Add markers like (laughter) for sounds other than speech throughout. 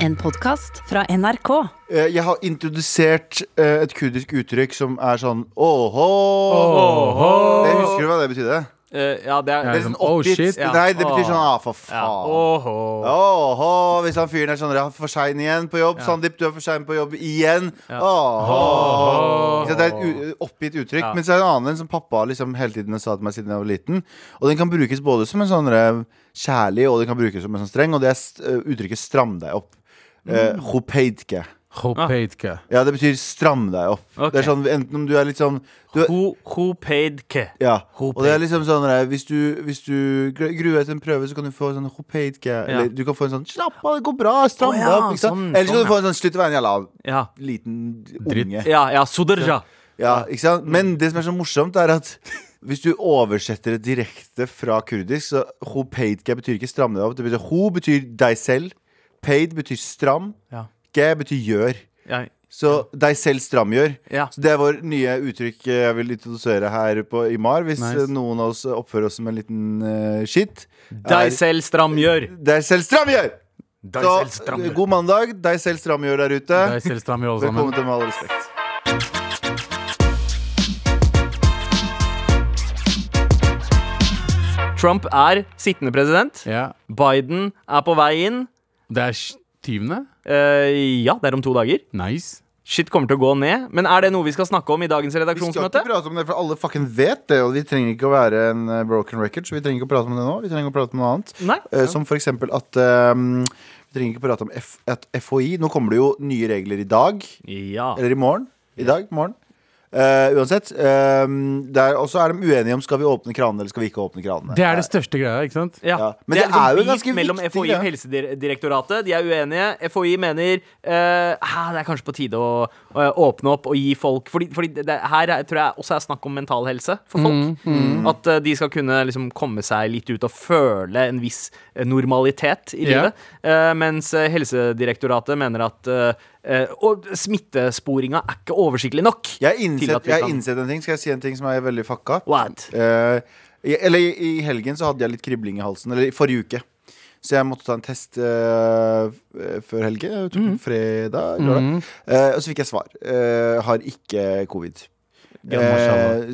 En podkast fra NRK. Eh, Jeg har introdusert eh, et kurdisk uttrykk som er sånn åhå. Det husker du hva det betydde? Uh, ja, det Det er er sånn, oh, shit. Ja. Nei, det betyr sånn ah, for ja. faen. Åhå. Åhå, hvis han fyren er sånn «Jeg er for sein igjen på jobb. Sandeep, du er for sein på jobb igjen. Åhå. Ikke sant, Det er et oppgitt uttrykk. Ja. Men så er det en annen som pappa liksom hele tiden sa til meg siden jeg var liten. Og den kan brukes både som en sånn eh, kjærlig, og den kan brukes som en sånn streng. Og det er eh, uttrykket 'stram deg opp'. Uh, Hopeidke. Ja, det betyr 'stram deg opp'. Ok. Det er sånn, Enten om du er litt sånn du, er- ho hopeidke. Ja, og det er liksom sånn der, hvis, du, hvis du gr- gruer deg til en prøve, så kan du få sånn hopeidke. Eller du kan få en sånn 'slapp av, det går bra, stram Å, deg ja, opp'. Ikke sant? sånn, Eller så kan sånn, du få en sånn 'slutt å være en jævla Ja. liten unge'. Ja, ja, soderja. Ja, ikke sant? Men det som er så morsomt, er at hvis du oversetter det direkte fra kurdisk, så hopeidke betyr ikke 'stram deg opp'. Det betyr, ho betyr deg selv. Paid betyr stram. Ja. Ge betyr gjør. Ja. Så deg selv stramgjør. Ja. Så det er vår nye uttrykk eh, jeg vil introdusere her på, i MAR. Hvis Nice. eh, noen av oss oppfører oss som en liten uh, shit. Deg selv stramgjør. Deg selv stramgjør! Deg Så selv stramgjør. eh, god mandag. Deg selv stramgjør der ute. Deg selv stramgjør alle Velkommen sammen. til Med all respekt. Trump er sittende president. Yeah. Biden er på vei inn. Det er tyvende. Uh, ja, det er om to dager. Nice. Shit kommer til å gå ned. Men er det noe vi skal snakke om i dagens redaksjonsmøte? Vi skal ikke prate om det, for alle fucking vet det. Og vi trenger ikke å være en eh, broken record, så vi trenger ikke å prate om det nå. Vi trenger å prate om noe annet. Nei. Eh, Som for eksempel at um, Vi trenger ikke prate om F at FHI. Nå kommer det jo nye regler i dag. Ja. Eller i morgen. I dag. Morgen. Eh, uansett. Um, og så er de uenige om skal vi åpne kranene eller skal vi ikke åpne kranene. Det er det største greia, ikke sant? Ja. Ja, men det, det er, liksom er jo ganske mellom viktig, FHI og Helsedirektoratet. De er uenige. FHI mener uh, det er kanskje på tide å, uh, åpne opp og gi folk Fordi, fordi det, det, her er, tror jeg også er snakk om mental helse for folk. At uh, de skal kunne liksom komme seg litt ut og føle en viss normalitet i livet. Eh, mens Helsedirektoratet mener at Og smittesporinga er ikke oversiktlig nok. Jeg har innsett, jeg har innsett en ting. Skal jeg si en ting som er veldig fucka? What? Eh, i- eller i, i helgen så hadde jeg litt kribling i halsen. Eller i forrige uke. Så jeg måtte ta en test uh, før helgen. Jeg tok Mhm. den fredag. Mm. Uh, og så fikk jeg svar. Uh, har ikke covid. Ja. Eh.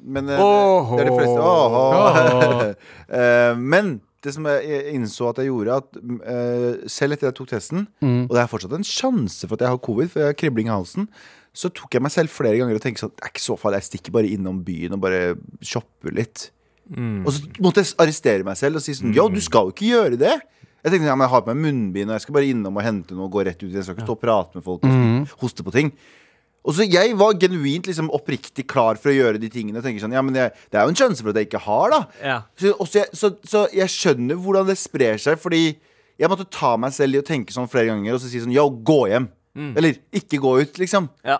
Men eh, det er de fleste. Oh, oh. (laughs) Eh, men det som jeg innså at jeg gjorde, at uh, selv etter jeg tok testen, Mm. og det er fortsatt en sjanse for at jeg har covid, for jeg har kribling i halsen, så tok jeg meg selv flere ganger og tenkte sånn Det er ikke så farlig, jeg stikker bare innom byen og bare shopper litt. Mm. Og så måtte jeg arrestere meg selv og si sånn Yo, du skal jo ikke gjøre det. Jeg tenkte ja, men jeg har på meg munnbind, og jeg skal bare innom og hente noe og gå rett ut. Jeg skal ikke stå og prate med folk og Mm. hoste på ting. Og så Jeg var genuint liksom oppriktig klar for å gjøre de tingene. Og tenker sånn, ja, men det, det er jo en sjanse for at jeg ikke har, da. Ja. Så, jeg, så, så jeg skjønner hvordan det sprer seg, fordi jeg måtte ta meg selv i å tenke sånn flere ganger og så si sånn Yo, gå hjem. Eller ikke gå ut, liksom. Ja.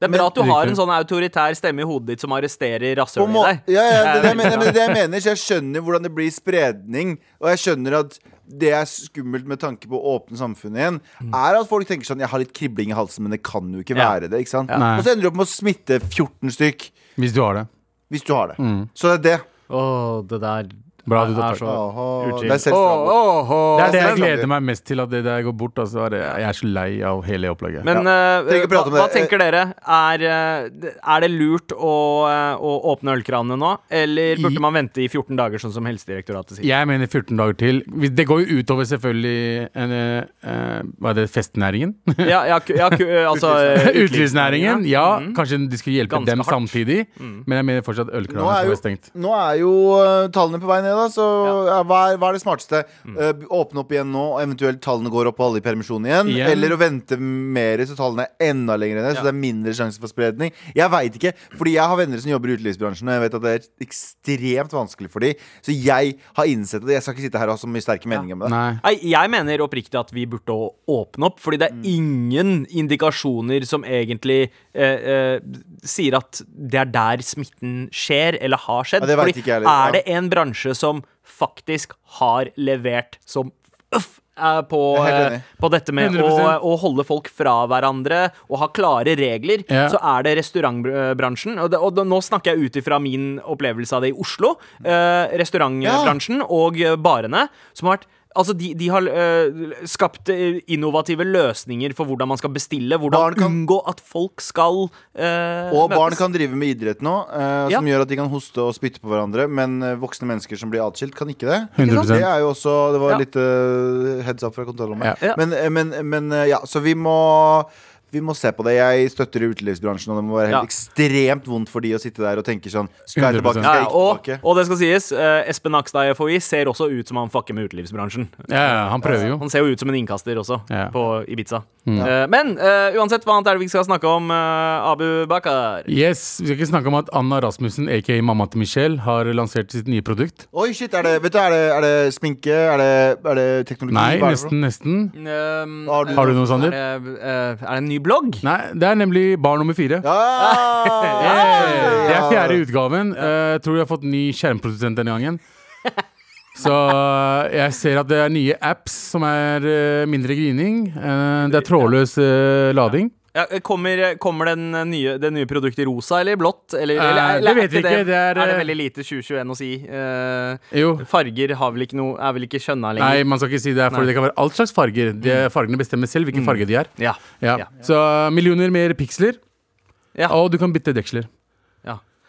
Det er Men- at du har en sånn autoritær stemme i hodet ditt som arresterer rasshølet i deg. ja, ja, det, det, jeg er mener, men det jeg (laughs) mener, så jeg skjønner hvordan det blir spredning. Og jeg skjønner at det er skummelt med tanke på å åpne samfunnet igjen, er at folk tenker sånn Jeg har litt kribling i halsen, men det kan jo ikke Ja. være det. ikke sant? Ja. Og så ender du opp med å smitte 14 stykk Hvis du har det. hvis du har det. Mm. Så det er det. Åh, det der Bra du tar så det er åh, Det er det det jeg gleder meg mest til, at det der går bort. Altså, jeg er så lei av hele opplegget. Men ja. uh, hva, hva tenker dere? Er, eh, er det lurt å, eh, å åpne ølkranene nå? Eller burde I- man vente i 14 dager, sånn som Helsedirektoratet sier? Jeg mener 14 dager til. Det går jo utover selvfølgelig en, eh, Hva er det, festnæringen? (laughs) Ja, ja, ja altså (laughs) Utelivsnæringen. Ja, mm. kanskje de skulle hjelpe Ganske dem hardt. samtidig. Mm. Men jeg mener fortsatt ølkranene skal være stengt. Nå er jo uh, tallene på vei ned, da. Så ja. hva, er, hva er det smarteste? Uh, åpne opp igjen nå, og eventuelt tallene går opp og alle i permisjon igjen? Igjen. Eller å vente mer, så tallene er enda lenger ned, Ja. så det er mindre sjanse for spredning? Jeg veit ikke, fordi jeg har venner som jobber i utelivsbransjen, og jeg vet at det er ekstremt vanskelig for dem. Så jeg har innsett det. Jeg skal ikke sitte her og ha så mye sterke meninger med det. Nei. Nei, jeg mener oppriktig at vi burde åpne opp, fordi det Mm. er ingen indikasjoner som egentlig eh, eh, sier at det er der smitten skjer, eller har skjedd. Ja, det vet fordi ikke jeg heller, er det en bransje som faktisk har levert som øff, på, eh, på dette med å, å holde folk fra hverandre og ha klare regler, Ja. så er det restaurantbransjen. Og, det, og det, nå snakker jeg ut ifra min opplevelse av det i Oslo. Eh, restaurantbransjen og eh, barene, som har vært Altså, de, de har øh, skapt øh, innovative løsninger for hvordan man skal bestille. Hvordan Barn kan- unngå at folk skal øh, Og barn kan drive med idrett nå, eh, Ja. som gjør at de kan hoste og spytte på hverandre. Men eh, voksne mennesker som blir atskilt, kan ikke det. 100%. Det er jo også Det var Ja. litt eh, heads up fra kontrollrommet. Ja. Ja. Men, eh, men, men eh, ja, så vi må vi må se på det. Jeg støtter utelivsbransjen, og det må være helt Ja. ekstremt vondt for de å sitte der og tenke sånn Skal jeg tilbake? Skal jeg ikke tilbake? tilbake? og det skal sies, uh, Espen Nakstad i FHI ser også ut som han fucker med utelivsbransjen. Ja, ja, han prøver jo. Han ser jo ut som en innkaster også, Ja. på Ibiza. Eh, men uh, uansett, hva annet er det vi skal snakke om, Abu Bakar? Yes, Vi skal ikke snakke om at Anna Rasmussen, aka mamma til Michelle, har lansert sitt nye produkt. Oi, shit, er det, vet du, er det, er det sminke? Er det, er det teknologi? Nei, er nesten, nesten. Um, Har du- Har du noe, er, Sander? det, eh, er det en ny blogg? Nei, det er nemlig barn nummer fire. Ja! (laughs) Yeah! Det er fjerde utgaven. Eh, Jeg tror jeg har fått ny skjermprodusent denne gangen. Så eh, jeg ser at det er nye apps som er eh, mindre grining. Eh, Det er trådløs lading. Ja, kommer, kommer den nye, det nye produktet i rosa eller i blått? Eller, Eh, eller, det vet vi ikke Det, det er, er det eh, veldig lite 2021 å si? Eh, farger har vel noe, er vel ikke skjønna Nei, man skal ikke si det, for det kan være all slags farger. De, fargene bestemmer selv hvilken farge de er. Ja. Ja. Ja. Så eh, millioner mer piksler, Ja. og du kan bytte deksler.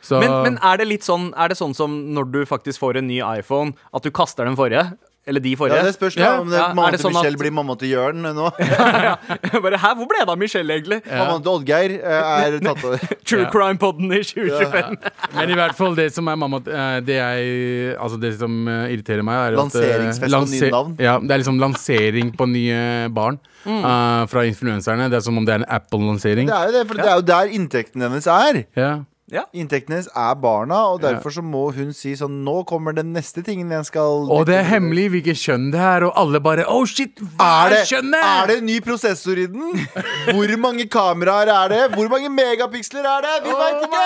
Så Men, men er det litt sånn Er det sånn som når du faktisk får en ny iPhone, at du kaster den forrige? Eller de Ja, det spørs da Ja. om det, Ja, er mamma det til sånn at- Michelle blir mamma til Jørn nå. (laughs) Bare, Hæ, hvor ble det av Michelle, egentlig? Mamma til Oddgeir eh, er tatt over. (laughs) True Ja. Crime-podden i 2025. Men i hvert fall det som er mamma eh, Det jeg Altså det som eh, irriterer meg, er at Lanseringsfest Lanseringsfest på nye navn. Ja, det er liksom lansering på nye barn eh, fra influenserne. Det er som om det er en Apple-lansering. Det er jo det, for det er jo der inntekten hennes er. Ja. Ja. Inntekten hennes er barna, og derfor så må hun si sånn Nå kommer den neste tingen jeg skal Og det er hemmelig hvilket kjønn det er, og alle bare Oh shit, hva Er det, kjønnet? er det en ny prosessor i den? Hvor mange kameraer er det? Hvor mange megapiksler er det? Vi veit ikke!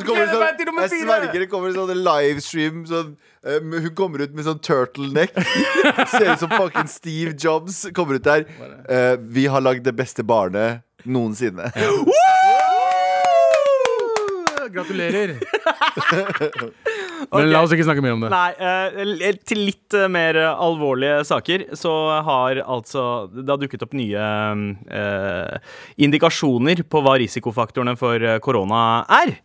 Så kommer det sånn, jeg sverger det kommer sånn livestream sånn, Um, Hun kommer ut med sånn turtleneck. (laughs) Ser ut som fucking Steve Jobs. Kommer ut der. Uh, vi har lagd det beste barnet noensinne. Gratulerer. (laughs) Men la oss ikke snakke mer om det. Nei, eh, til litt eh, mer alvorlige saker så har altså det har dukket opp nye eh, indikasjoner på hva risikofaktorene for eh, korona er.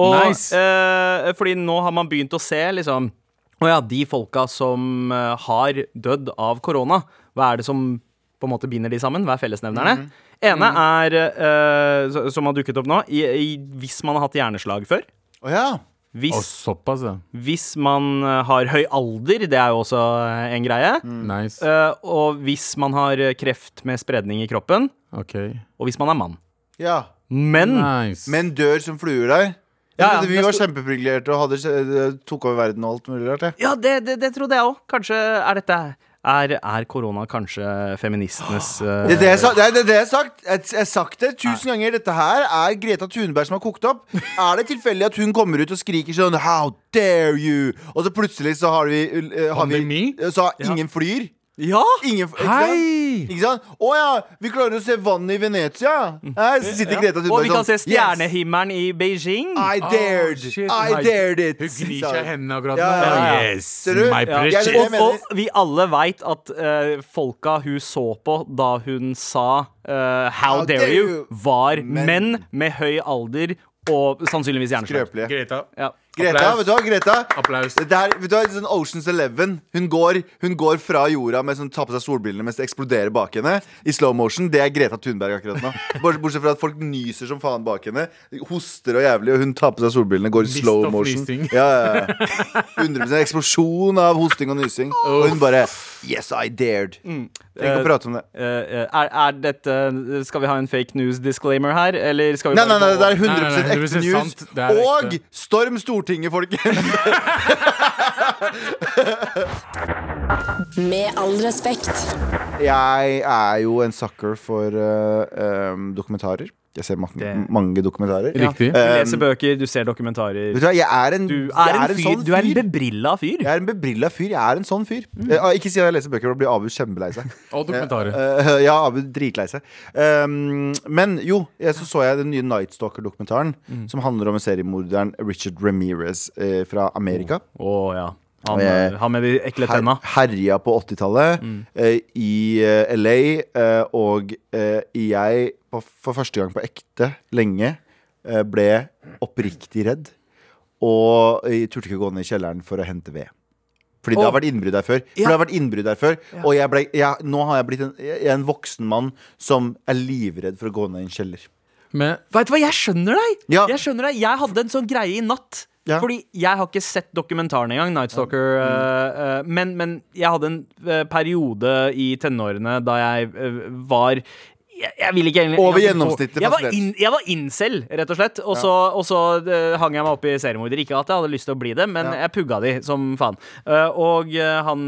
Og Nice. eh, fordi nå har man begynt å se liksom Å ja, de folka som har dødd av korona, hva er det som på en måte binder de sammen? Hva er fellesnevnerne? Ene er, uh, som har dukket opp nå, i, i, hvis man har hatt hjerneslag før. Å ja. Hvis Og såpass, ja. hvis man eh, har høy alder, det er jo også eh, en greie. Nice. Uh, og hvis man har kreft med spredning i kroppen, Ok. og hvis man er mann. ja. Men Nice. Menn dør som fluer der. Ja, ja, vi var kjempeprivilegerte og hadde, tok over verden og alt mulig rart. Ja, Ja, det, det, det trodde jeg òg. Kanskje er dette Er, er korona kanskje feministenes (gasps) uh, Det er det er det jeg har sagt. Jeg jeg har sagt det tusen ganger. Dette her er Greta Thunberg som har kokt opp. (laughs) Er det tilfeldig at hun kommer ut og skriker sånn How dare you? Og så plutselig så har vi, uh, har vi Så har ingen flyr. Ja! Ingen, ikke? Hei! Ikke sant? Å ja, vi klarer å se vannet i Venezia. Her sitter Greta Thunberg Og vi kan se sånn, stjernehimmelen i Beijing. I dared. Oh. I dared it. Hun gnir seg i hendene akkurat nå. Ja, ja, ja. Yes, Ser du? my precious. Og, og vi alle veit at uh, folka hun så på da hun sa uh, How, dare, you, var Men- menn med høy alder og sannsynligvis hjerneslag. Skrøpelige. Greta. Ja. Greta, vet du hva? Greta Applaus. Det er, vet du hva, sånn Oceans Eleven hun går, hun går fra jorda med sånn, tar på seg solbrillene mens det eksploderer bak henne. I slow motion. Det er Greta Thunberg akkurat nå. (laughs) Bortsett fra at folk nyser som faen bak henne. Hoster og jævlig, og hun tar på seg solbrillene. Går i Mist slow motion. Ja, ja, ja. 100 eksplosjon av hosting og nysing. Og hun bare Yes, I dared. Trenger ikke å prate om det. Eh, er, er dette Skal vi ha en fake news disclaimer her, eller skal vi Nei, nei, nei, det er Nei, nei, 100 nei, ekte news. sant. Det er Og ekte. storm Stortinget, folkens! Med all respekt. Jeg er jo en sucker for uh, um, dokumentarer. Jeg ser mange, Det- mange dokumentarer. Riktig. Du leser Um, bøker, du ser dokumentarer. Vet du hva, jeg er en, Du jeg er en, fyr, sånn du er en bebrilla fyr. Jeg er en bebrilla fyr. Jeg er en sånn fyr. Eh, ikke si at jeg leser bøker, da blir Abu kjempelei seg. (laughs) Og dokumentarer. Eh, ja, Abu dritlei seg. Um, men jo, jeg, så så jeg den nye Night Stalker-dokumentaren. Mm. Som handler om seriemorderen Richard Ramirez eh, fra Amerika. Å ja. Han, jeg- han med de ekle her, herja på 80-tallet Mm. eh, i eh, LA, eh, og eh, jeg på, for første gang på ekte lenge eh, ble oppriktig redd. Og jeg turte ikke gå ned i kjelleren for å hente ved. Fordi det Åh. har vært innbrudd der før. For Ja. det har vært innbrudd der før Og jeg ble, jeg, nå har jeg blitt en, jeg er en voksen mann som er livredd for å gå ned i en kjeller. Men Vet du hva, jeg skjønner deg! Ja. Jeg skjønner deg Jeg hadde en sånn greie i natt. Ja. Fordi jeg har ikke sett dokumentaren engang, Night Stalker. eh, eh, men, men jeg hadde en uh, periode i tenårene da jeg var jeg, jeg vil ikke egentlig Over gjennomsnittet Jeg var, in, jeg var incel, rett og slett. Og så, og så hang jeg meg opp i seriemordere. Ikke at jeg hadde lyst til å bli det, men Ja. jeg pugga de som faen. Eh, og han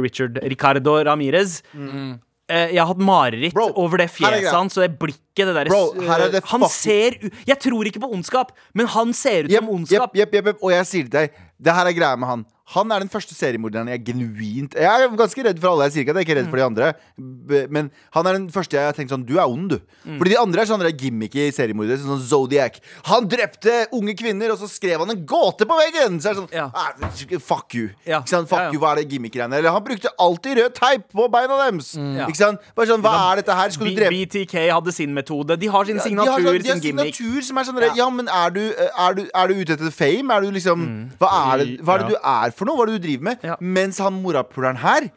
Richard Ricardo Ramirez eh, Jeg har hatt mareritt Bro, over det fjeset hans og det blikket. Det der, Bro, det han ser Jeg tror ikke på ondskap, men han ser ut yep, som ondskap. Yep, yep. Og jeg sier til deg, det her er greia med han. Han er den første seriemorderen jeg genuint Jeg er ganske redd for alle. Jeg sier ikke at jeg er ikke redd for de andre. Men han er den første jeg har tenkt sånn Du er ond, du. Fordi de andre er sånne gimmicky seriemordere. Sånn Zodiac. Han drepte unge kvinner, og så skrev han en gåte på veggen! Så er det sånn Ja. ah, Fuck you. Ja. Ikke sant? Fuck Ja, you, Hva er det gimmick-greiene? Eller han brukte alltid rød teip på beina deres. Mm. Ikke sant? Bare sånn, Hva er dette her? Skulle du drepe BTK hadde sin metode. De har sin ja, de signatur, har, sånn- de har sin gimmick. signatur som er sånn Ja, men er du, er, du, er du ute etter fame? Er du liksom Hva er det, hva er det du er for noe? Hva er det du driver med? Ja. Mens han morapuleren her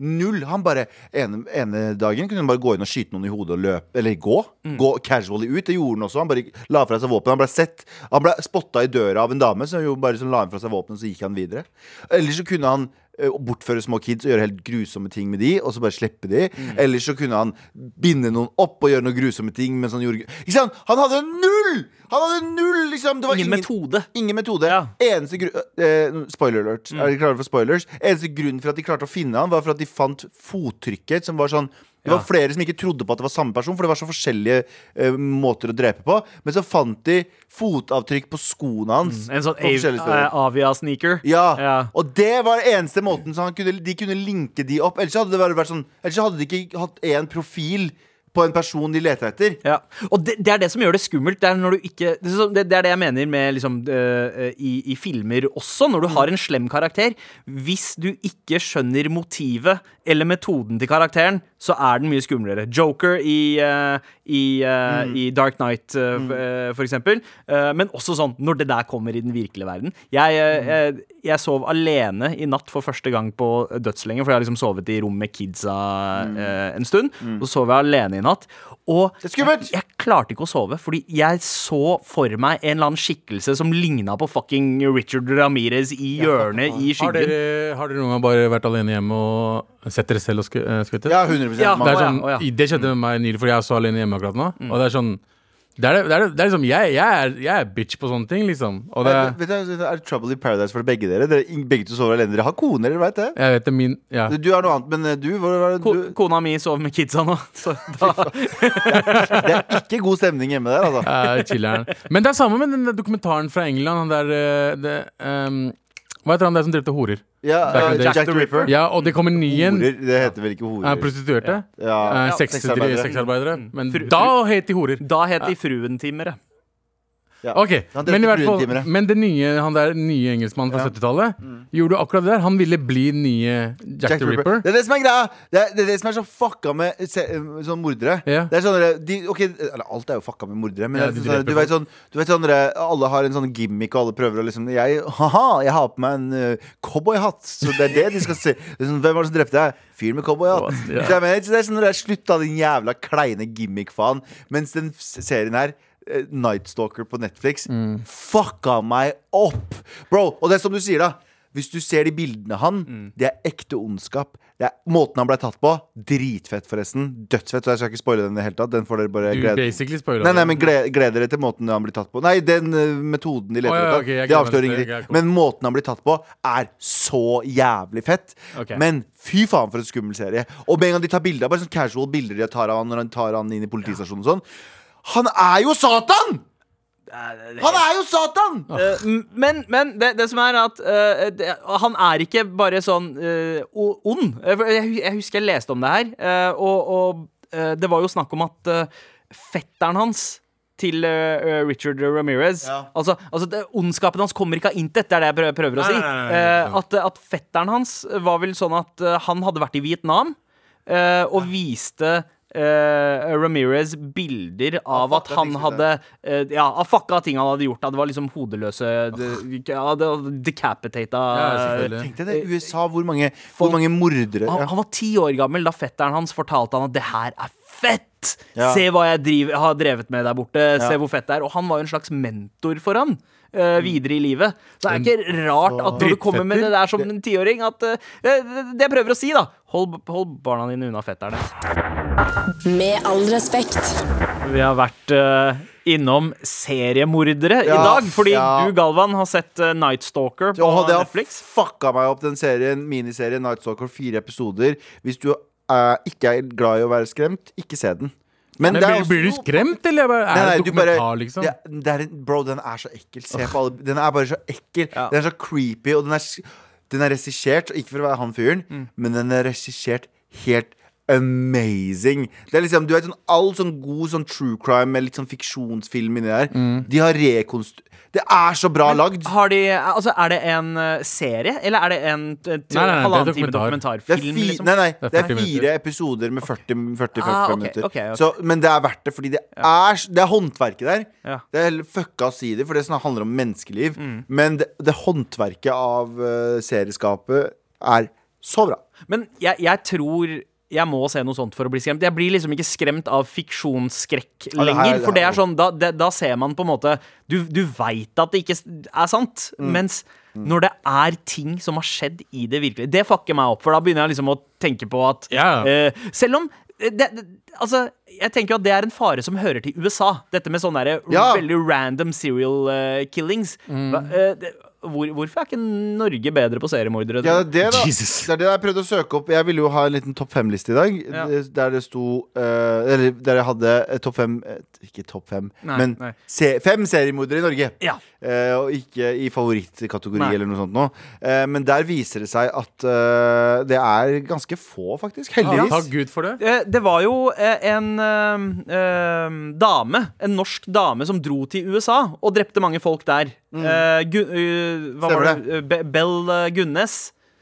Null. Han bare ene, ene dagen kunne han bare gå inn og skyte noen i hodet og løpe. Eller gå. Gå casually ut. Det gjorde han også. Han bare la fra seg våpen. Han ble sett Han ble spotta i døra av en dame som jo bare sånn la fra seg våpenet, så gikk han videre. Eller så kunne han bortføre små kids og gjøre helt grusomme ting med de, og så bare slippe de. Eller så kunne han binde noen opp og gjøre noen grusomme ting mens han gjorde Ikke sant? Han hadde null! Han hadde null, liksom! Det var Ingen metode. Ingen metode. Ja. Eneste gru eh, Spoiler alert. Er dere klare for spoilers? Eneste grunnen for at de klarte å finne han, var for at de fant fottrykket, som var sånn det var flere som ikke trodde på at det var samme person, for det var så forskjellige eh, måter å drepe på. Men så fant de fotavtrykk på skoene hans. En sånn av, forskjellige. Avia-sneaker. Ja. Ja. Og det var eneste måten så han kunne, de kunne linke de opp. Ellers hadde det vært sånn Ellers hadde de ikke hatt én profil på en person de leter etter. Ja. Og det, det er det som gjør det skummelt. Det er, ikke, det, er det, jeg mener med liksom, uh, i, i filmer også. Når du har en slem karakter. Hvis du ikke skjønner motivet eller metoden til karakteren, så er den mye skumlere. Joker i, uh, i, øh, i Dark Knight, f- øh, for eksempel. Men også sånn når det der kommer i den virkelige verden. Jeg, øh, jeg, jeg sov alene i natt for første gang på dødslenge, for jeg har liksom sovet i rom med kidsa øh, en stund. Så sov jeg alene i natt. Og er skummelt! jeg, jeg klarte ikke å sove, fordi jeg så for meg en eller annen skikkelse som ligna på fucking Richard Ramirez i hjørnet i har dere, har dere noen gang bare vært alene hjemme og sett dere selv og sku- eh. Ja, 100 Ja. Det, er sånn, det skjedde med meg nylig, fordi jeg er så alene hjemme akkurat nå. Og det er sånn Det er, det er, det er liksom jeg, jeg, er, jeg er bitch på sånne ting, liksom. Og det, er, vet du, Er det trouble in paradise for begge dere? dere begge to sover alene. Dere har koner, dere veit det? jeg vet det min Ja. Du har noe annet, men eh, du, hva, hva, Ko du kona mi sover med kidsa nå, (laughs) så da Det er ikke god stemning hjemme der, altså. Ja. Men det er samme med den der dokumentaren fra England. Der eh, det, ehm, Hva heter han der som drepte horer? Ja, uh, eh, Jack, the Ripper. Ja, og det kommer ny en. Det heter vel ikke horer? horer? prostituerte. Ja, sex- sexarbeidere. Mm. Men Fru- da het de horer. Da het de fruentimere. Ja. Ok, men i hvert fall. Men det nye, han der nye engelskmannen fra Ja. 70-tallet gjorde akkurat det der. Han ville bli nye Jack, the Ripper. Det er det som er greia. Det er det, er det som er så fucka med se, sånn mordere. Ja. Det er sånne, de, Ok, eller alt er jo fucka med mordere, men Ja, det de sånn, du vet sånn, du vet sånn Alle har en sånn gimmick, og alle prøver å liksom jeg, Haha, jeg har på meg en uh, cowboyhatt, så det er det de skal se. Sånn, Hvem var det som drepte deg? Fyr med cowboyhatt. Oh, Det er sånn Slutt, da, din jævla kleine gimmick-faen. Mens den serien her Nightstalker på Netflix Mm. fucka meg opp! Bro, og det er som du sier, da. Hvis du ser de bildene han, Mm. det er ekte ondskap. Det er Måten han ble tatt på, dritfett, forresten. Dødsfett. Så jeg skal ikke spoile den i det hele tatt. Den får dere bare Du glede Nei, nei, men gled, gled dere til måten han blir tatt på. Nei, den uh, metoden de leter oh, ja, etter. det avslører ingenting. Men måten han blir tatt på, er så jævlig fett. Okay. Men fy faen for en skummel serie. Og med en gang de tar bilder, bare sånn casual bilder de tar av han når han tar han inn i politistasjonen og sånn Han er jo Satan! Han er jo Satan! Uh, men men det, det som er at uh, det, Han er ikke bare sånn uh, ond. Jeg, husker jeg leste om det her, og, og det var jo snakk om at fetteren hans til Richard Ramirez Ja. Altså, altså Ondskapen hans kommer ikke av intet, det er det jeg prøver, å si. nei, nei, nei, at, at fetteren hans var vel sånn at han hadde vært i Vietnam og viste eh, Ramirez bilder av at han hadde uh, Ja, av fucka ting han hadde gjort. Da. Det var liksom hodeløse de, ja, Decapitata Ja. Tenk deg det, USA, hvor mange, hvor mange mordere han, han var ti år gammel da fetteren hans fortalte han at det her er fett! Ja. Se hva jeg driver, har drevet med der borte. Se hvor fett det er. Og han var jo en slags mentor for han. Uh, videre i livet. Så det er ikke rart at når du kommer med det der som en tiåring, at uh, Det jeg prøver å si, da Hold, hold barna dine unna fetterne. Med all respekt. Vi har vært uh, innom seriemordere i dag. Fordi ja. du, Galvan, har sett uh, Night Stalker på Åh, det har fucka meg opp, den serien, miniserien Night Stalker. Fire episoder. Hvis du eh, ikke er glad i å være skremt, ikke se den. Men Men det blir, blir du skremt, eller er Nei, nei, det du bare, dokumentar, liksom? det, er- det er Bro, den er så ekkel. Se på alle Den er bare så ekkel. Ja. Den er så creepy, og den er, den er regissert, ikke for å være han fyren, Mm. men den er regissert helt amazing. Det er liksom, du vet sånn All sånn god sånn true crime med litt sånn fiksjonsfilm inni der, Mm. de har rekonstru... Det er så bra lagd. Har de, altså, er det en eh, serie, eller er det en Nei, nei, nei, det halvannen time. Det dokumentarfilm? liksom? nei, nei, Det er det er fire minutter. episoder med 40-45 Ah, okay, minutter. Okay, okay. Så, men det er verdt det, fordi det er, det er håndverket der. Ja. Det er fucka å si det, for det handler om menneskeliv. Mm. Men det, det håndverket av uh, serieskapet er så bra. Men jeg, jeg tror jeg må se noe sånt for å bli skremt. Jeg blir liksom ikke skremt av fiksjonsskrekk Ja, det her- lenger. det For det er sånn, da, det, da ser man på en måte Du, du veit at det ikke er sant, Mm. mens når det er ting som har skjedd i det virkelige Det fucker meg opp, for da begynner jeg liksom å tenke på at yeah. uh, Selv om det, det, altså, jeg tenker jo at det er en fare som hører til USA. Dette med sånne der Ja. veldig random serial uh, killings. Mm. Uh, det, hvor, hvorfor er ikke Norge bedre på seriemordere? Ja, det, er det, det er det jeg prøvde å søke opp. Jeg ville jo ha en liten topp fem-liste i dag. Ja. Der det sto uh, Eller der jeg hadde eh, topp fem eh, Ikke topp fem, Nei, men nei. Se, fem seriemordere i Norge. Ja. Eh, og ikke i favorittkategori Nei. eller noe sånt noe. Eh, men der viser det seg at eh, det er ganske få, faktisk. Ja, Heldigvis. takk Gud for det. Eh, Det var jo eh, en eh, dame, en norsk dame, som dro til USA og drepte mange folk der. Eh, Gu, uh, hva Stemmer var det? det? Be Bell Gunnes,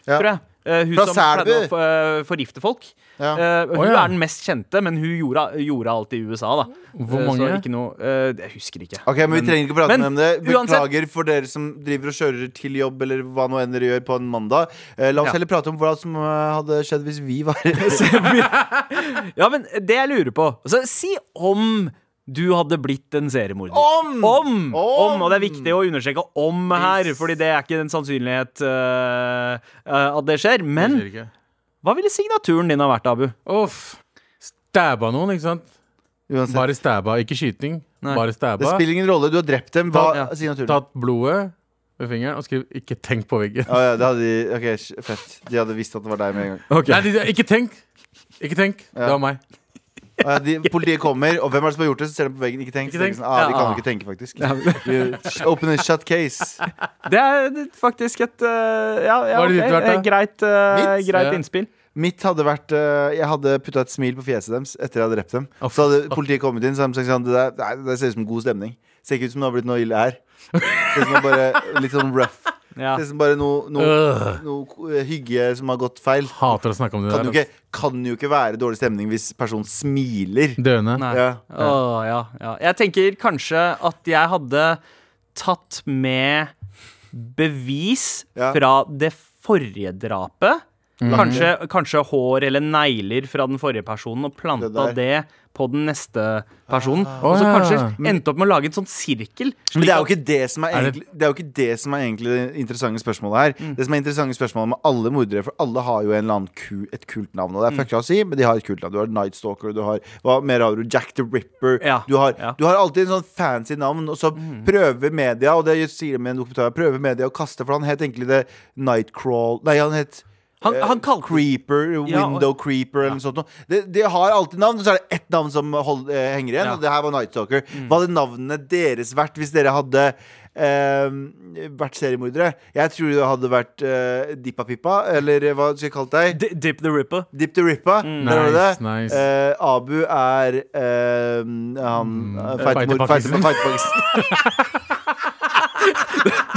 Ja. tror jeg. Eh, hun Fra som pleide å for, eh, forgifte folk. Ja. Eh, hun Å, ja. er den mest kjente, men hun gjorde, gjorde alt i USA, da. Hvor Eh, mange? Så ikke noe eh, Jeg husker ikke. Ok, men Vi trenger ikke prate men om det. uansett- Beklager for dere som driver og kjører til jobb eller hva nå enn dere gjør på en mandag. Eh, la oss Ja. heller prate om hva som eh, hadde skjedd hvis vi var (laughs) Ja, men det jeg lurer på altså, Si om du hadde blitt en seriemorder. Om! Om! Om! Om! Og det er viktig å understreke om her, Fordi det er ikke en sannsynlighet uh, uh, at det skjer. Men Det skjer hva ville signaturen din ha vært, Abu? Uff. Stabba noen, ikke sant? Uansett. Bare stabba, ikke skyting. Nei. Bare Det spiller ingen rolle. Du har drept dem. Hva Ja. er signaturen? Tatt blodet ved fingeren og skrev 'ikke tenk på veggen'. Oh, ja, det hadde de Ok, fett. De hadde visst at det var deg med en gang. Nei, de, ikke tenk! Ikke tenk. Det var meg. De, (laughs) politiet kommer, og hvem er det som har gjort det? Så ser de på veggen. Ikke tenk. Ikke de. Sånn, ah, de kan Ja. jo ikke tenke, faktisk. You Open a shut case. (laughs) Det er faktisk et øh, Ja, ja Hva er det ok, vært, eh, greit, uh, greit Ja. innspill. Mitt hadde vært eh, Jeg hadde putta et smil på fjeset deres etter jeg hadde drept dem. Å, Så hadde politiet kommet inn, så hadde de sagt sånn Det, der, det ser ut som god stemning. Ser ikke ut som det har blitt noe ille her. (laughs) Er bare litt sånn rough. Ja. Det er som bare noe, noe, Øh. noe hygge som har gått feil. Hater å snakke om det Kan jo der. ikke, kan jo ikke være dårlig stemning hvis personen smiler. Døende. Ja. Åh, ja, ja. Jeg tenker kanskje at jeg hadde tatt med bevis Ja. fra det forrige drapet. Kanskje, kanskje hår eller negler fra den forrige personen, og planta Det det, der. På den neste personen. Ah. og så ja. kanskje endte opp med å lage en sånn sirkel. Men det er jo ikke det som er, Er det- egentlig, det er jo ikke det som er egentlig det interessante spørsmålet her. Mm. Det som er interessante spørsmålet med alle mordere, for alle har jo en eller annen ku, et kult navn. Og det Mm. er fucka å si, men de har et kult navn. Du har Night Stalker, du har hva mer har du? Jack the Ripper. Ja, Du, har, ja. Mm. du har alltid en sånn fancy navn, og så prøver media, og det sier de med en dokumentar, prøver media å kaste, for han het egentlig det Nightcrawl Nei, han het Han, eh, han kaller Creeper, Ja, og- Window Creeper eller noe sånt. Det, de har alltid navn, og så er det ett navn som hold, eh, henger igjen. Ja. Og det her var Night Stalker. Hva hadde navnene deres vært hvis dere hadde eh, vært seriemordere? Jeg tror det hadde vært eh, Dippa Pippa, eller eh, hva skal jeg kalle deg? D- Dip the Ripper. Dip the Ripper, mm. Nice, det. nice. Eh, Abu er eh, han mm. Fighter (laughs) (laughs)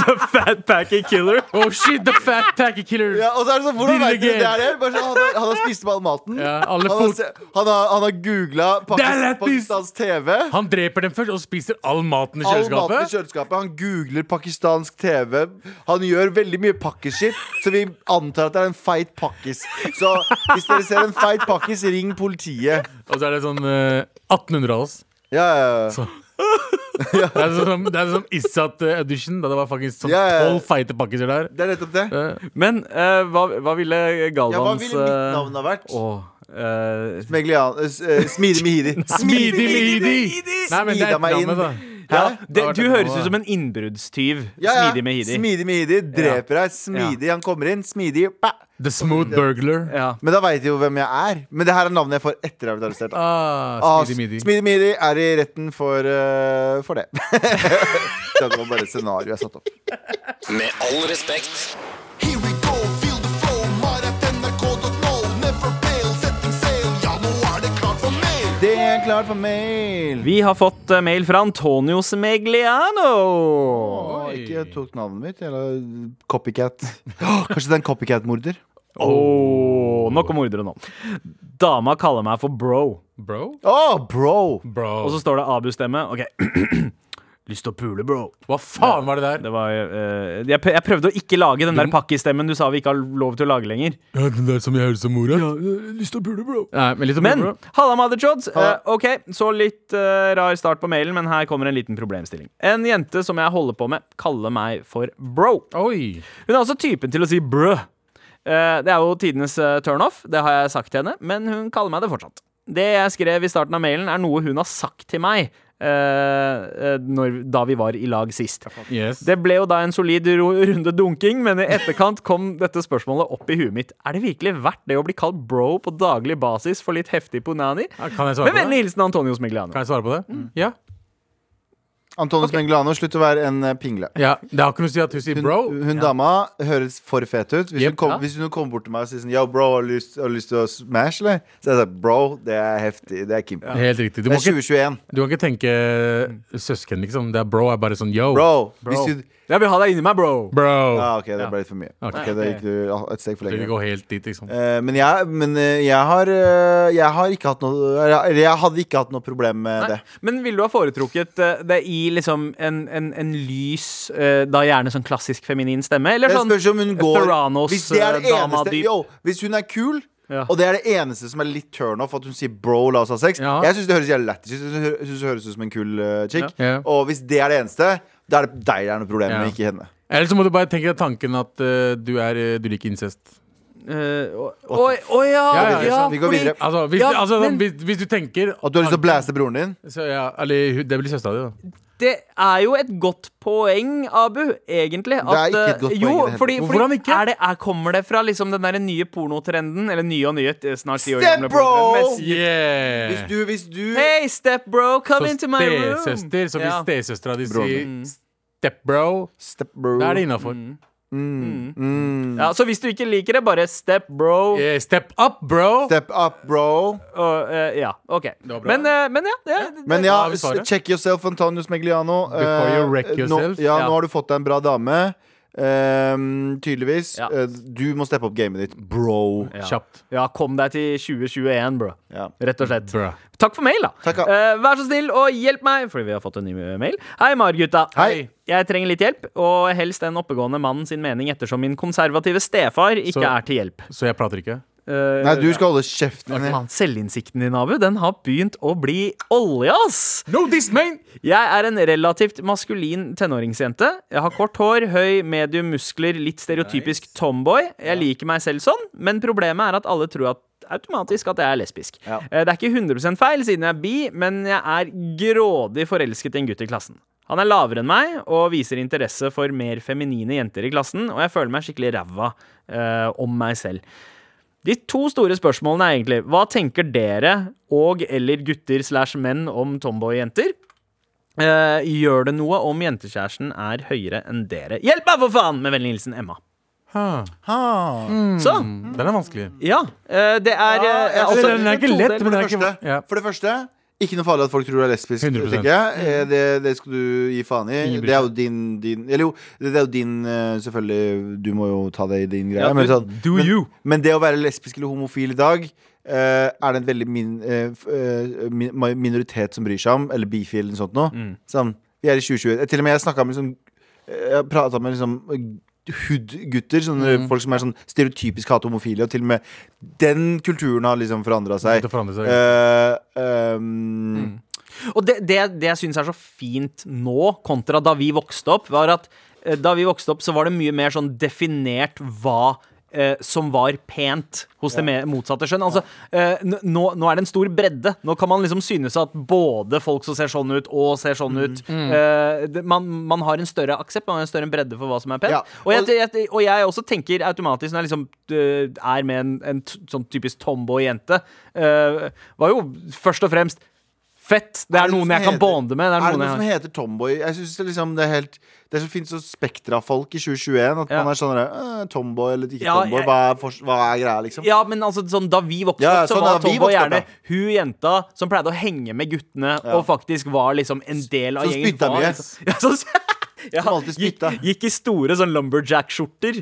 Pakistan. Fat Packy Killer. Oh shit, the fat Packet killer! Ja, og så er det sånn, Hvordan vet du det er det? Bare sånn, han, har, han har spist opp all maten. Ja, alle han, har, han, har, han har googla! Pakistans TV. Han dreper dem først og spiser all maten i kjøleskapet. All maten i kjøleskapet. kjøleskapet. Han googler pakistansk TV. Han gjør veldig mye pakkeskitt så vi antar at det er en feit pakkis. Så hvis dere ser en feit pakkis, ring politiet. Og så er det sånn uh, 1800 av oss. Ja, ja, ja. Så. (laughs) Det er sånn som, det er som Issat eh, da det var faktisk sånn Ja, ja, ja. tolv feite pakkiser der. Det er nettopp det. Eh, Men eh, hva, hva ville Ja, hva ville mitt eh, navn ha vært? Åh, eh, Meglian, s- eh, Smidig Mihidi. (laughs) Smidig Mehidi! Nei, men det Smida er meg inn. navnet, da. Ja, det, du høres ut som en innbruddstyv. Ja, ja. Smidig med Hidi. Smidig Mihidi dreper deg. Smidig. Han kommer inn. Smidig. Bah. The Smooth Burglar. Ja. Men da veit de jo hvem jeg er. Men det her er navnet jeg får etter at jeg har blitt arrestert. Ah, Ah, Smidig Midi. Smidig Midi er i retten for, uh, for det. (laughs) det var bare et scenario jeg satte opp. Med all respekt. Klart for mail. Vi har fått eh, mail fra Antonio Smegliano. Oh, ikke tok navnet mitt. Eller copycat. (laughs) Oh, Kanskje det er en copycat-morder? Åh, nok om mordere nå. Dama kaller meg for bro. Bro? Oh, bro! Bro. Og så står det Abu-stemme. Ok. (clears throat) Lyst til å pule, bro. Hva faen var det der? Det var, eh, jeg, jeg prøvde å ikke lage den der pakkestemmen du sa vi ikke har lov til å lage lenger. Ja, den der som jeg hører som mora? lyst til å pule, bro. Nei, men litt om Men halla, motherchods. Eh, ok, så litt eh, rar start på mailen, men her kommer en liten problemstilling. En jente som jeg holder på med, kaller meg for bro. Oi. Hun er også typen til å si brø. Eh, det er jo tidenes uh, turnoff, det har jeg sagt til henne, men hun kaller meg det fortsatt. Det jeg skrev i starten av mailen, er noe hun har sagt til meg eh, eh, når, da vi var i lag sist. Yes. Det ble jo da en solid runde dunking, men i etterkant kom dette spørsmålet opp i huet mitt. Er det virkelig verdt det å bli kalt bro på daglig basis for litt heftig punani? Ja, Kan jeg svare Med på vennlig hilsen Antonios Migliano. Kan jeg svare på det? Mm. Ja. Antonis Menglano, slutt å være en eh, pingle. ja. Det har ikke noe å si at hun sier Hun, bro. hun dama høres for fet ut. Hvis, Yep. hun, kom, Ja. hvis hun kommer bort til meg og sier sånn Yo, bro, har du lyst, lyst til å smash, eller? Så jeg sier bro, det er heftig. Det er Kim. Helt riktig. Du, Det må er ikke, du kan ikke tenke søsken, liksom. Det er bro er bare sånn yo. Bro. Bro. Hvis du Jeg vil ha deg inni meg, bro. Bro. Ja, OK, det Ja. ble litt for mye. Ok. okay det gikk du ah, et steg for lenge. gå helt dit, liksom. Eh, men jeg, men eh, jeg har eh, Jeg har ikke hatt noe Eller jeg hadde ikke hatt noe problem med det. Men ville du ha foretrukket eh, det i liksom en, en, en lys, eh, da gjerne sånn klassisk feminin stemme? Eller Det sånn spørs om hun går Theranos, Hvis det er det eh, dama eneste dyp. Yo, Hvis hun er kul Ja. Og det er det eneste som er litt turn off, at hun sier bro, la oss ha sex. Ja. Jeg syns det høres jævlig lættis ut. Jeg synes det hø- høres ut som en kul eh, chick. Ja. Og hvis det er det eneste, da er det deg det er noe problem Ja. med, ikke henne. Eller så må du bare tenke deg tanken at uh, du, er, eh, du liker incest. Eh, Å ja! Ja, ja, ja, vi går fordi- videre. Altså, hvis, Ja, altså, men- hvis, hvis du tenker At du har lyst til å blæse broren din? så, ja, Eller hun- det blir søstera di, da. Det er jo et godt poeng, Abu, egentlig. Det er ikke et eh, godt poeng jo, fordi, fordi Hvordan ikke? Er det, er, Kommer det fra liksom den der nye pornotrenden? Eller nye og nye, eh, snart ti år Step gamle bro! pornotrenden. med- Yeah! Hvis du, hvis du Hey, step bro, come så into my room. stesøster, så hvis Ja. stesøstera di sier stepbro, Step bro. da er det innafor. Mm, mm. Ja, så hvis du ikke liker det, bare step bro. Yeah, step up, bro! Step up, bro. Og, eh, ja, OK. Men, eh, men ja, det, det, Men ja, check yourself, Antonius Megliano. Before Eh, you wreck Nå, yourself. ja, Ja. nå har du fått deg en bra dame. Ehm, tydeligvis. Ja. Eh, du må steppe opp gamet ditt, bro. ja. Kjapt. ja, kom deg til 2021, bro. Ja. Rett og slett. Bra. Takk for mail, da. Takk, ja. Eh, vær så snill og hjelp meg, fordi vi har fått en ny mail. Hei, Margutta. Hei. Jeg trenger litt hjelp, og helst den oppegående mann sin mening ettersom min konservative stefar ikke Så- er til hjelp. Så jeg prater ikke? Eh, Nei, du skal holde kjeften din. Faen, Selvinnsikten din, Abu, den har begynt å bli olje, ass! No this, man! Jeg er en relativt maskulin tenåringsjente. Jeg har kort hår, høy, medium muskler, litt stereotypisk tomboy. Jeg liker meg selv sånn, men problemet er at alle tror at automatisk at jeg er lesbisk. Ja. Eh, Det er ikke 100% feil, siden jeg er bi, men jeg er grådig forelsket i en gutt i klassen. Han er lavere enn meg og viser interesse for mer feminine jenter i klassen, og jeg føler meg skikkelig ræva eh, om meg selv. De to store spørsmålene er egentlig hva tenker dere og eller gutter slash menn om tomboy-jenter? Eh, gjør det noe om jentekjæresten er høyere enn dere? Hjelp meg, for faen! Med vennlig hilsen Emma. Ha. Ha. Så, Den er vanskelig. ja. eh, det er Ja, eh, altså, den er ikke lett, men den er ikke første, ja. for det første, ikke noe farlig at folk tror du er lesbisk. 100%. tenker jeg. Eh, Det, det skal du gi faen i. Ingen bryr Det er jo din, din Eller jo, det er jo din eh, Selvfølgelig, du må jo ta det i din greie. Ja, men, sånn, do men, you. men det å være lesbisk eller homofil i dag eh, er det en veldig min, eh, f- eh, min, minoritet som bryr seg om, eller bifil eller noe sånt noe. Mm. Sånn, vi er i 2020. Til og med jeg snakka med liksom Jeg prata med liksom hood-gutter. Sånne Mm. folk som er sånn stereotypisk hate homofile. Og til og med den kulturen har liksom forandra seg. Det forandrer seg. Uh, um, Og det, det, det jeg syns er så fint nå, kontra da vi vokste opp, var at eh, da vi vokste opp, så var det mye mer sånn definert hva eh, som var pent hos det motsatte skjønn. Altså, eh, nå, nå er det en stor bredde. Nå kan man liksom synes at både folk som ser sånn ut, og ser sånn ut eh, det, man, man har en større aksept, man har en større bredde for hva som er pent. Ja, Og, jeg, jeg, og jeg også tenker automatisk når jeg liksom eh, er med en, en sånn typisk tomboy-jente, eh, var jo først og fremst Fett. Det Er er det noen som jeg kan bonde med. Det er er det noen som heter tomboy? Jeg synes det, liksom, det er helt Det er så fint så spekter av folk i 2021. At Ja. man er sånn «Øh, tomboy eller ikke Ja, tomboy. jeg- Hva, er for, hva er greia, liksom? Ja, men altså sånn, Da vi vokste Ja, opp, så sånn var tomboy gjerne hun jenta som pleide å henge med guttene, og faktisk var liksom en del av Som gjengen. spytta Var mye. Liksom, ja, som, (laughs) ja, Som alltid gikk, spytta. gikk i store sånn lumberjack-skjorter.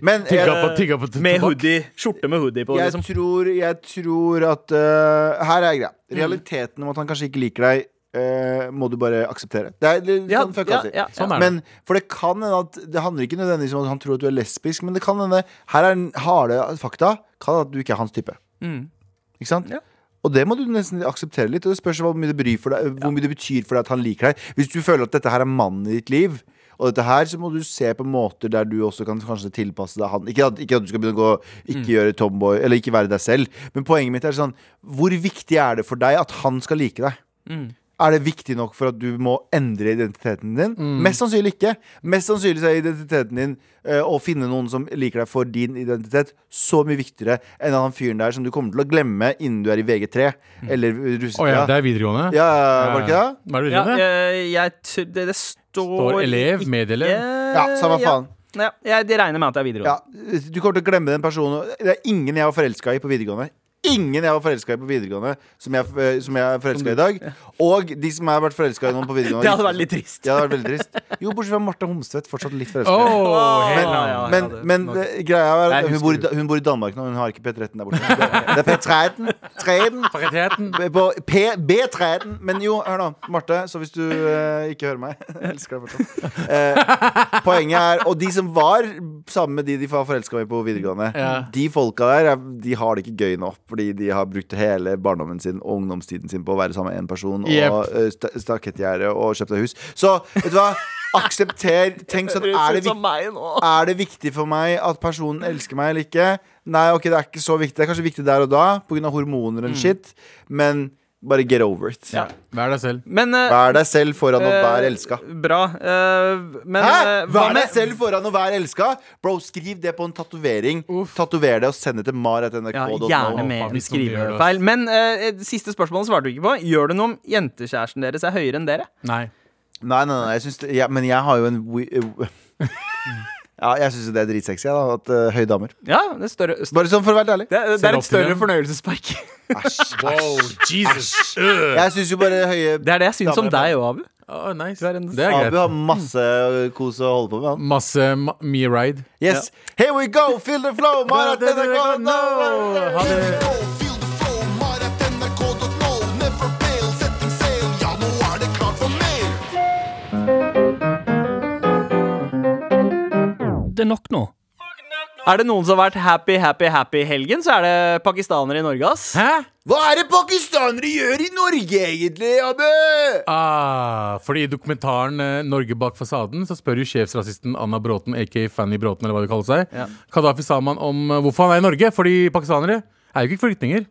På Med hoodie. Skjorte med hoodie på, jeg, liksom. tror, jeg tror at uh, Her er greia. Realiteten om at han kanskje ikke liker deg, uh, må du bare akseptere. Det er det, Ja, sånn ja, ja, Sånn er det. Men for det kan hende at Det handler ikke nødvendigvis om at han tror at du er lesbisk, men det kan hende Her er harde fakta. Kan hende at du ikke er hans type. Mm. Ikke sant? Ja. Og det må du nesten akseptere litt. Og det spørs hvor mye det, bryr for deg, hvor mye det betyr for deg at han liker deg. Hvis du føler at dette her er mannen i ditt liv, og dette her, så må du se på måter der du også kan kanskje tilpasse deg han. Ikke at, ikke at du skal begynne å gå ikke gjøre tomboy, eller ikke være deg selv. Men poenget mitt er sånn Hvor viktig er det for deg at han skal like deg? Er det viktig nok for at du må endre identiteten din? Mest sannsynlig ikke. Mest sannsynlig er identiteten din eh, å finne noen som liker deg for din identitet, så mye viktigere enn han fyren der som du kommer til å glemme innen du er i VG3 eller Å ja, det er videregående? Ja, var det ikke det? Hva er det Ja, videregående? eh, jeg det, det står Står elev, medelev? Ja, samme faen. Ja, jeg de regner med at det er videregående. Ja, du kommer til å glemme den personen. Det er ingen jeg var forelska i på videregående. Ingen jeg var forelska i på videregående som jeg, eh, som jeg er forelska i i dag. Og de som jeg har vært forelska i noen på videregående. (laughs) Det hadde vært litt trist. Det hadde vært veldig trist. Jo, bortsett fra Martha Homstvedt. Fortsatt litt forelska. Åh, Men, helt ja, ja, men, men det, greia er Nei, hun bor, i, hun bor i Danmark nå. Hun har ikke P13 der borte. Det, det er P13. 13. På P, B13. Men jo, hør nå, Marte. Så hvis du eh, ikke hører meg (laughs) Jeg elsker deg fortsatt. Eh, poenget er Og de som var sammen med de de var forelska med på videregående, Ja. de folka der er- De har det ikke gøy nå, fordi de har brukt hele barndommen sin og ungdomstiden sin på å være sammen med én person Yep. og uh, stakettgjerde og kjøpt seg hus. Så vet du hva? Aksepter. Tenk sånn er det, er det viktig for meg at personen elsker meg eller ikke? Nei, ok, det er ikke så viktig. Det er kanskje viktig der og da pga. hormoner og shit, men bare get over it. Ja. Vær deg selv. Men uh, Vær deg selv foran å være eh, elska. Bra. Uh, men Hæ? eh, Vær deg selv foran å være elska? Bro, skriv det på en tatovering. Tatover det og send det til ja, mar.nrk.no. Gjerne med en skrivefeil. Men eh, siste spørsmål svarte du ikke på. Gjør det noe om jentekjæresten deres er høyere enn dere? Nei. Nei, nei, nei, jeg syns det, ja, men jeg har jo en wi- (laughs) Ja, jeg syns det er dritsexy da, at uh, høye damer. Ja, det er større st Bare sånn for å være ærlig. det, er- det Ser er opp et til større dem. fornøyelsespark. Æsj. (laughs) Wow, Jesus. Jeg syns jo bare høye Det er det jeg syns om er deg òg, Abu. Å, nice. Du er en- Det er Abu greit. har masse kos å holde på med. Han. Masse ma me ride. Yes, here we go! Feel the flow! (laughs) mar.nrk.no. Ha det. Det er nok nå. Er det noen som har vært happy, happy, happy i helgen, så er det pakistanere i Norge, ass. Hæ? Hva er det pakistanere gjør i Norge, egentlig, Abu? Ah, fordi i dokumentaren eh, 'Norge bak fasaden' så spør jo sjefsrasisten Anna Bråten, aka Fanny Bråten, eller hva det kaller seg, Ja. Kadafi Saman om eh, hvorfor han er i Norge. Fordi pakistanere er jo ikke flyktninger.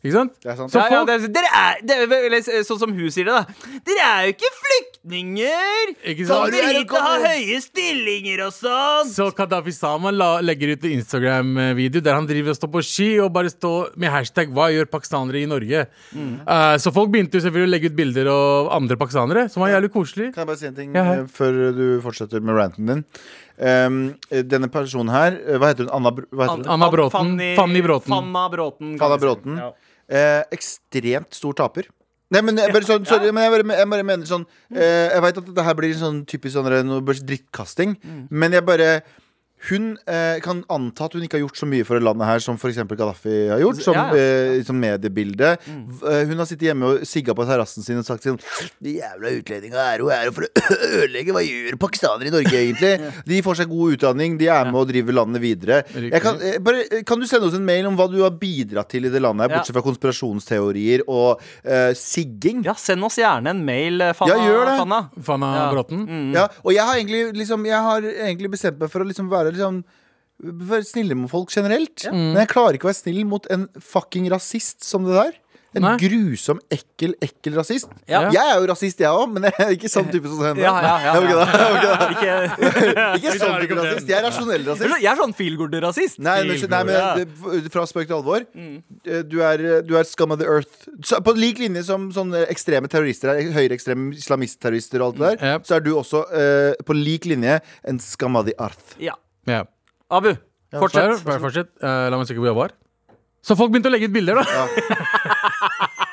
Ikke sant? Det er sant. Så Ja, ja, det er, dere er, det er eller, sånn som hun sier det, da. Dere er jo ikke flyktninger! Ikke Kom sant? dere hit og ha høye stillinger og sånn! så Kadafi Sama la, legger ut en Instagram-video der han driver og står på ski og bare står med hashtag 'Hva gjør pakistanere i Norge?' Eh, så folk begynte jo selvfølgelig å legge ut bilder av andre pakistanere, som var jævlig koselig. Kan jeg bare si en ting Ja, eh, før du fortsetter med ranten din? Um, denne personen her, hva heter hun? Anna, hva heter hun? Anna Bråten. Fanny Bråten. Fanna Bråten. Fanna. Bråten. Ja. Eh, ekstremt stor taper. Nei, men jeg bare, sånn, sorry, men jeg bare, jeg bare mener sånn eh, Jeg vet at dette her blir sånn typisk sånn noe bare drittkasting, men jeg bare hun eh, kan anta at hun ikke har gjort så mye for det landet her som f.eks. Gaddafi har gjort. Som, Ja, ja. eh, som mediebilde. V- eh, hun har sittet hjemme og sigga på terrassen sin og sagt sånn De jævla utlendinga er jo her for å (clears throat) ødelegge. Hva gjør pakistanere i Norge, egentlig? (laughs) De får seg god utdanning, de er med og driver landet videre. Jeg kan, eh, bare, eh, kan du sende oss en mail om hva du har bidratt til i det landet her, bortsett fra konspirasjonsteorier og eh, sigging? ja, send oss gjerne en mail, Fanna. Ja, gjør det. Fanna. Fanna Ja. Bråten. Ja, og jeg har egentlig, liksom, jeg har egentlig bestemt meg for å liksom være liksom være snille med folk generelt. Men jeg klarer ikke å være snill mot en fucking rasist som det der. En Nei. grusom, ekkel, ekkel rasist. Ja. Jeg er jo rasist, jeg òg, men jeg er ikke sånn type som henne. Ja, ja, ja, ja. ikke (laughs) (laughs) sånn type rasist. Jeg er rasjonell rasist. jeg er sånn feelgood-rasist. Nei, nei, men fra spøk til alvor. Eh, Du er, du er scum of the earth. Så, på lik linje som sånne ekstreme terrorister er, høyreekstreme islamistterrorister og alt det der, så er du også uh, på lik linje en scum of the earth. Ja. Ja. Abu, fortsett. bare fortsett. Eh, la meg se hvor jeg var. Så folk begynte å legge ut bilder, da. (laughs)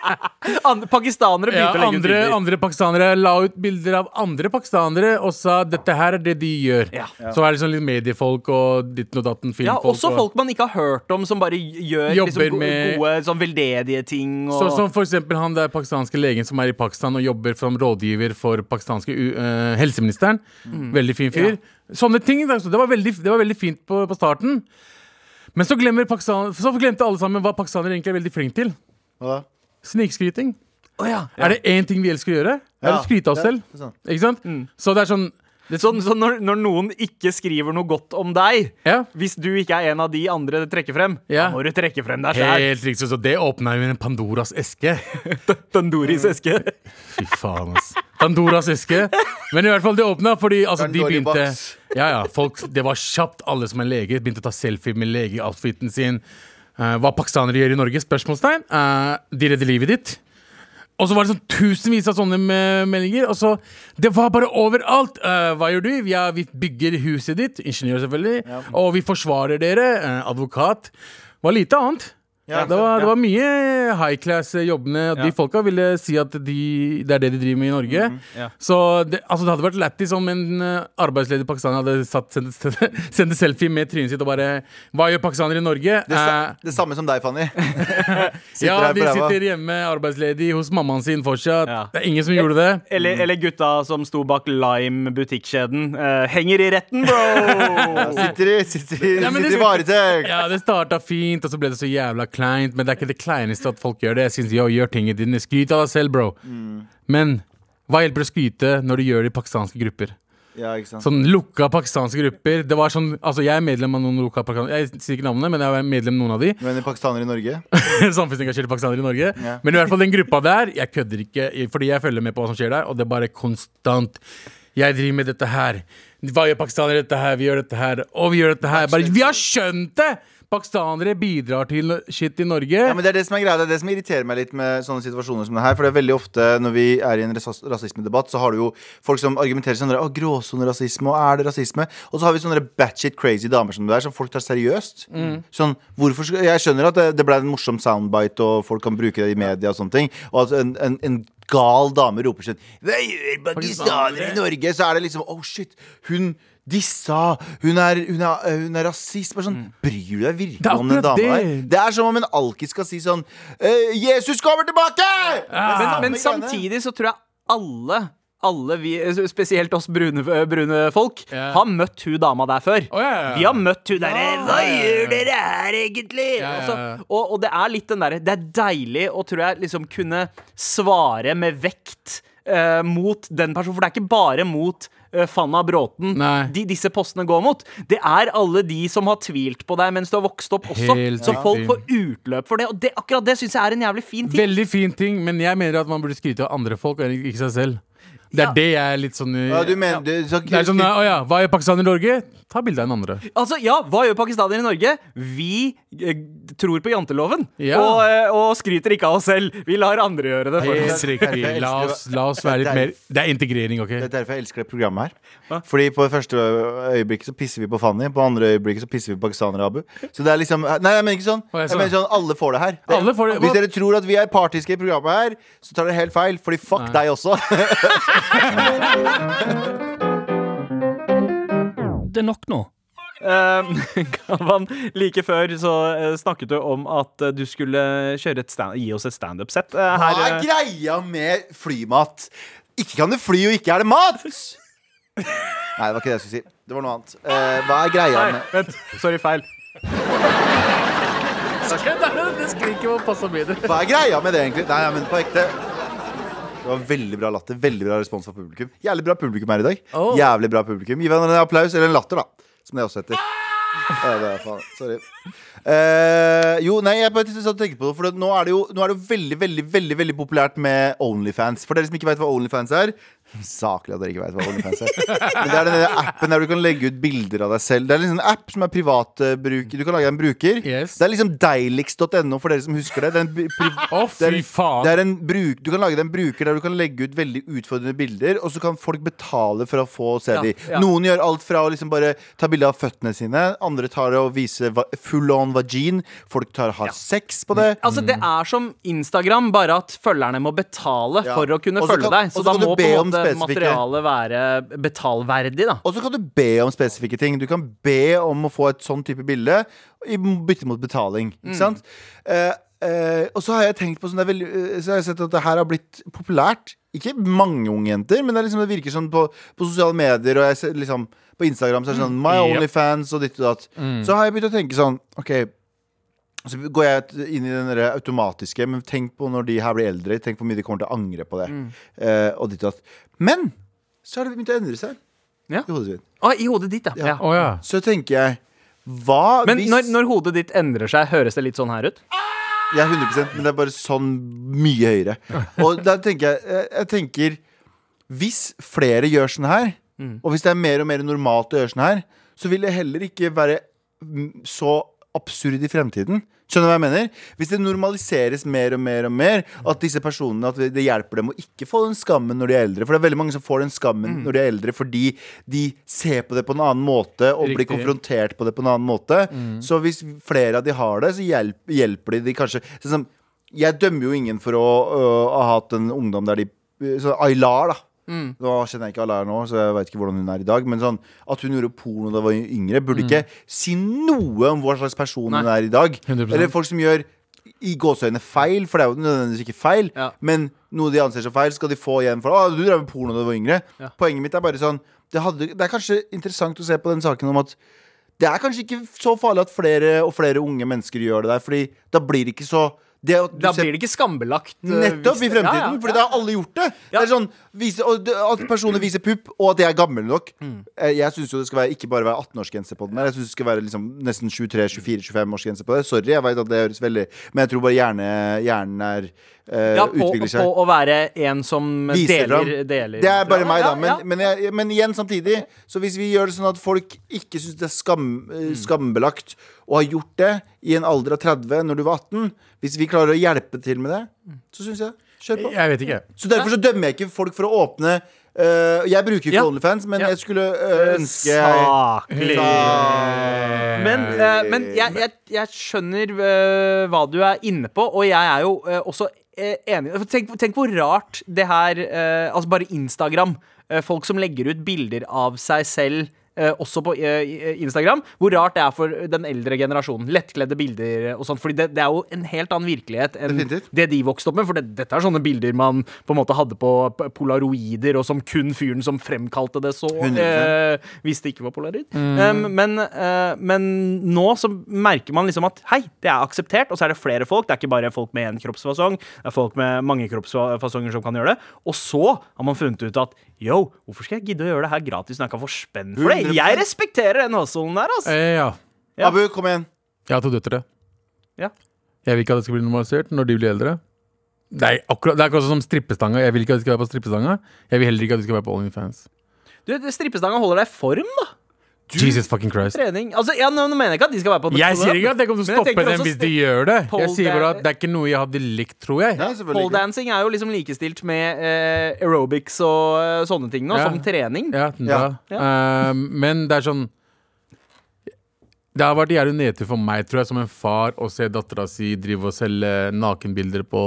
An pakistanere Ja, å legge ut andre, bilder. andre pakistanere la ut bilder av andre pakistanere og sa dette her er det de gjør. Ja. Så er det sånn litt mediefolk og ditten og datten, filmfolk. Ja, også og- folk man ikke har hørt om, som bare gjør liksom, go med- gode sånn veldedige ting. Og... Så, som for eksempel han der pakistanske legen som er i Pakistan og jobber som rådgiver for pakistanske u- eh, helseministeren. Mm. Veldig fin fyr. Sånne ting. da, så Det var veldig, det var veldig fint på, på starten. Men så, så glemte alle sammen hva pakistanere egentlig er veldig flinke til. Hva da? Snikskryting. Oh, ja. Er det én ting vi elsker å gjøre? Er det å skryte av oss selv. det sant. Ikke sant? Så det er sånn det, Så, så når, når noen ikke skriver noe godt om deg, Ja. hvis du ikke er en av de andre det trekker frem, Ja. da må du trekke frem deg sjæl. Helt riktig, så det åpna jo en Pandoras eske. (laughs) Tandoris eske. Fy faen, ass. Pandoras eske. Men i hvert fall det åpna fordi altså, de begynte. Ja, ja, folk, Det var kjapt. Alle som er leger, begynte å ta selfie med legeoutfiten sin. Eh, hva pakistanere gjør i Norge? Spørsmålstegn. Eh, de redder livet ditt. Og så var det sånn tusenvis av sånne me- meldinger. Og så, Det var bare overalt. Uh, hva gjør du? Vi, er, vi bygger huset ditt. Ingeniør, selvfølgelig. Og vi forsvarer dere. Uh, advokat. Var lite annet. Ja, det, var, det var mye high class-jobbene. Ja. de folka ville si at de, det er det de driver med i Norge. ja. Så det, altså det hadde vært lættis om en eh, arbeidsledig pakistaner hadde satt, sendt, (laughs) sendt selfie med trynet sitt og bare Hva gjør pakistanere i Norge? Det, sa, Eh, det samme som deg, Fanny. (laughs) ja, de sitter hjemme arbeidsledig hos mammaen sin fortsatt. Ja. Det er ingen som gjorde det. Eller, eller gutta som sto bak Lime butikkjeden. Uh, henger i retten, bro! (laughs) Sitter i, sitter i, Ja, det- sitter i varetekt. Ja, Det starta fint, og så ble det så jævla kleint. Men det er ikke det kleineste at folk gjør det. Jeg synes, jo, Gjør tingene dine. Skryt av deg selv, bro. Men hva hjelper det å skryte når du gjør det i pakistanske grupper? Ja, ikke sant. Sånn lukka pakistanske grupper. Det var sånn, altså Jeg er medlem av noen lukka pakistanske Jeg sier ikke navnene, men jeg er medlem av noen av de. Men pakistanere i Norge? (laughs) Samfunnsengasjerte pakistanere i Norge. Ja. Men i hvert fall den gruppa der, jeg kødder ikke, fordi jeg følger med på hva som skjer der, og det er bare konstant. Jeg driver med dette her. Hva gjør pakistanere dette her? Vi gjør dette her. Og vi gjør dette her. Bare, vi har skjønt det! Pakistanere bidrar til shit i Norge. Ja, men Det er det som er greia, det er det som irriterer meg litt med sånne situasjoner som det her. For det er veldig ofte når vi er i en ras rasismedebatt, så har du jo folk som argumenterer sånn Å, gråsonerasisme, og er det rasisme? Og så har vi sånne batshit crazy damer som det der, som folk tar seriøst. Sånn, hvorfor skal, Jeg skjønner at det, det ble en morsom soundbite, og folk kan bruke det i media og sånne ting. Og at en, en, en gal dame roper sånn Hva gjør pakistanere i Norge? Så er det liksom Oh shit, hun dissa! Hun er, hun er, hun er rasist. Bare sånn, Bryr du deg virkelig om den dama det. Det er som om en alkis skal si sånn «Eh, Jesus kommer tilbake! Men, men samtidig så tror jeg alle alle vi, spesielt oss brune, brune folk, yeah. har møtt hun dama der før. Oh, yeah, ja. Vi har møtt hun derre Hva gjør dere her, egentlig? Ja. Altså, og, og det er litt den derre Det er deilig å tror jeg liksom kunne svare med vekt uh, mot den personen. For det er ikke bare mot eh, Fanna Bråten de, disse postene går mot. Det er alle de som har tvilt på deg mens du har vokst opp også. Helt så folk får utløp for det. Og det, akkurat det syns jeg er en jævlig fin ting. Veldig fin ting, men jeg mener at man burde skryte av andre folk, og ikke seg selv. Det er Ja. det jeg er litt sånn Ja, du mener, du, så, Det er sånn, Å ja, hva gjør Pakistan i Norge? Ta bilde av en andre. Altså, ja, Hva gjør pakistanere i Norge? Vi eh, tror på janteloven Ja. og, eh, og skryter ikke av oss selv. Vi lar andre gjøre det. for oss. La oss, la oss være litt mer Det er integrering, OK? Det er derfor jeg elsker det programmet her. Fordi på det første øyeblikket så pisser vi på Fanny, på det andre øyeblikket så pisser vi på pakistanere Abu. Så det er liksom Nei, jeg mener ikke sånn. Jeg Jeg så. mener sånn, Alle får det her. Det, Alle får det. Hvis dere tror at vi er partiske i programmet her, så tar dere helt feil. Fordi fuck Nei. deg også. (laughs) Det er nok nå. (laughs) Eh, Gavan, like før så eh, snakket du om at eh, du skulle kjøre et stand gi oss et standup-sett. Uh, Hva er greia med flymat? Ikke kan du fly, og ikke er det mat! (laughs) Nei, det var ikke det jeg skulle si. Det var noe annet. Eh, hva er greia Nei, med vent. Sorry, feil. Det skriker på passa bedre. Hva er greia med det, egentlig? Nei, nei, men på ekte Det var veldig bra latter. Veldig bra respons fra publikum. Jævlig bra publikum her i dag. Oh. Jævlig bra publikum Gi hverandre en applaus, eller en latter, da. Som det også heter. Ja, det er faen. Sorry. Eh, jo, nei, jeg bare satt og tenkte på det. For nå er det jo nå er det veldig veldig, veldig, veldig populært med Onlyfans. For dere som ikke vet hva Onlyfans er Saklig at dere ikke vet hva Onlyfans er. Men det er den appen der du kan legge ut bilder av deg selv. Det er liksom en app som er privatbruker. Du kan lage en bruker. Yes. Det er liksom deiligst.no for dere som husker det. det er en oh, det er- det er en bruk, du kan lage en bruker der du kan legge ut veldig utfordrende bilder, og så kan folk betale for å få se Ja, de. ja. Noen gjør alt fra å liksom bare ta bilde av føttene sine, andre tar det og viser full on vagin. Folk tar har sex på det. Altså, Det er som Instagram, bare at følgerne må betale Ja. for å kunne følge kan- deg. Så da må på en måte spesifikke- materialet være betalverdig, da. Og så kan du be om spesifikke ting. Du kan be om å få et sånn type bilde i bytte mot betaling. Mm. Ikke sant? Uh, uh, og så har jeg tenkt på sånn det veldig, eh, Så har jeg sett at det her har blitt populært. Ikke mange unge jenter, men det, liksom, det virker sånn på, på sosiale medier. Og jeg ser liksom på Instagram så er det sånn My Ja. Onlyfans og ditt og datt. Så har jeg begynt å tenke sånn OK. Så går jeg inn i den automatiske, men tenk på når de her blir eldre. Tenk på hvor mye de kommer til å angre på det. Eh, og ditt og datt. Men så har det begynt å endre seg. Ja. I hodet sitt. Å, I hodet ditt, ja. Ja. Oh, ja. Så tenker jeg Hva Men hvis når, når hodet ditt endrer seg, høres det litt sånn her ut? Jeg er 100% men det er bare sånn mye høyere. Og da tenker jeg, jeg, jeg tenker Hvis flere gjør sånn her, og hvis det er mer og mer normalt å gjøre sånn her, så vil det heller ikke være mm, så absurd i fremtiden. Skjønner du hva jeg mener? Hvis det normaliseres mer og mer og mer, at disse personene At det hjelper dem å ikke få den skammen når de er eldre. For det er veldig mange som får den skammen når de er eldre fordi de ser på det på en annen måte og blir konfrontert på det på en annen måte. Så hvis flere av de har det, så hjelper, hjelper de de kanskje sånn Jeg dømmer jo ingen for å, øh, ha hatt en ungdom der de Sånn Aylar, da. Nå kjenner jeg ikke Aylar nå, så jeg vet ikke hvordan hun er i dag. Men sånn at hun gjorde porno da hun var yngre, burde ikke si noe om hva slags person Nei. hun er i dag. 100%. Eller folk som gjør i gåseøynene feil, for det er jo nødvendigvis ikke feil. Ja. Men noe de anser som feil, skal de få igjen for. Å, du drev med porno da du var yngre. Ja. Poenget mitt er bare sånn det, hadde, det er kanskje interessant å se på den saken om at det er kanskje ikke så farlig at flere og flere unge mennesker gjør det der, Fordi da blir det ikke så Da ser- blir det ikke skambelagt. eh, Nettopp i fremtiden, Ja, ja, Fordi da har alle gjort det. Det er sånn vise, At personer viser pupp, og at de er gammel nok. Mm. Eh, Jeg syns jo det skal være ikke bare være 18-årsgrense på den. Jeg synes det skal være liksom nesten 23-24-25-årsgrense på det. Sorry, jeg vet at det høres veldig Men jeg tror bare hjerne, hjernen er Ja, på, utvikler seg. på å være en som Viser deler, deler Det er bare meg, da. Men, ja. men, jeg, men igjen, samtidig, så hvis vi gjør det sånn at folk ikke syns det er skam, Mm. eh, skambelagt og har gjort det i en alder av 30 når du var 18 Hvis vi klarer å hjelpe til med det, så syns jeg Kjør på. Jeg vet ikke. Så derfor så dømmer jeg ikke folk for å åpne Uh, Jeg bruker ikke Ja. OnlyFans, men Ja. jeg skulle ønske Saklig. Saklig. Men, uh, men jeg, jeg, jeg skjønner eh, hva du er inne på, og jeg er jo eh, også eh, enig. Tenk, tenk hvor rart det her eh, Altså bare Instagram. eh, folk som legger ut bilder av seg selv eh, også på eh, Instagram, hvor rart det er for den eldre generasjonen. Lettkledde bilder og sånt. Fordi det, det er jo en helt annen virkelighet enn Definitivt. det de vokste opp med. For det, dette er sånne bilder man på en måte hadde på polaroider, og som kun fyren som fremkalte det, så eh, hvis det ikke var polaroid. Um, men, eh, men nå så merker man liksom at hei, det er akseptert, og så er det flere folk. Det er ikke bare folk med én kroppsfasong, det er folk med mange kroppsfasonger som kan gjøre det. Og så har man funnet ut at yo, hvorfor skal jeg gidde å gjøre det her gratis når jeg kan få spenn for det? 100%. Jeg respekterer den hustlen der, altså. Eh, ja. Ja. Abu, kom igjen. Jeg har to døtre. Ja. Jeg vil ikke at det skal bli normalisert når de blir eldre. Det er akkurat, det er akkurat som strippestanga. Jeg vil ikke at de skal være på strippestanga. Jeg vil heller ikke at de skal være på OnlyFans. Du, det- strippestanga holder deg i form, da. Jesus fucking Christ. Trening. Altså, ja, nå, nå mener jeg ikke at de skal være på Jeg sier ikke at jeg kommer til å stoppe dem hvis de gjør det. Jeg sier bare at det er ikke noe jeg hadde likt, tror jeg. Pole dancing er jo liksom likestilt med eh, aerobics og eh, sånne ting nå, Ja. som trening. Ja. Ja. Eh, men det er sånn Det har vært jævlig nedtur for meg, tror jeg, som en far, å se dattera si drive og selge nakenbilder på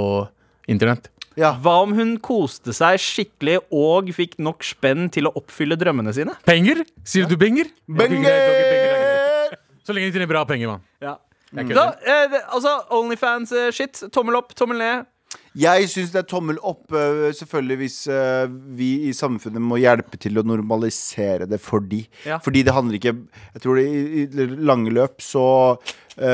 internett. Ja. Hva om hun koste seg skikkelig og fikk nok spenn til å oppfylle drømmene sine? Penger? Sier du benger? Penger er. Benger! Så lenge de tjener bra penger, mann. Ja. Da, eh, det, altså, Onlyfans-shit. Tommel opp, tommel ned. Jeg syns det er tommel opp, øh, selvfølgelig, hvis øh, vi i samfunnet må hjelpe til å normalisere det for de. Ja. Fordi det handler ikke Jeg tror det i, i lange løp så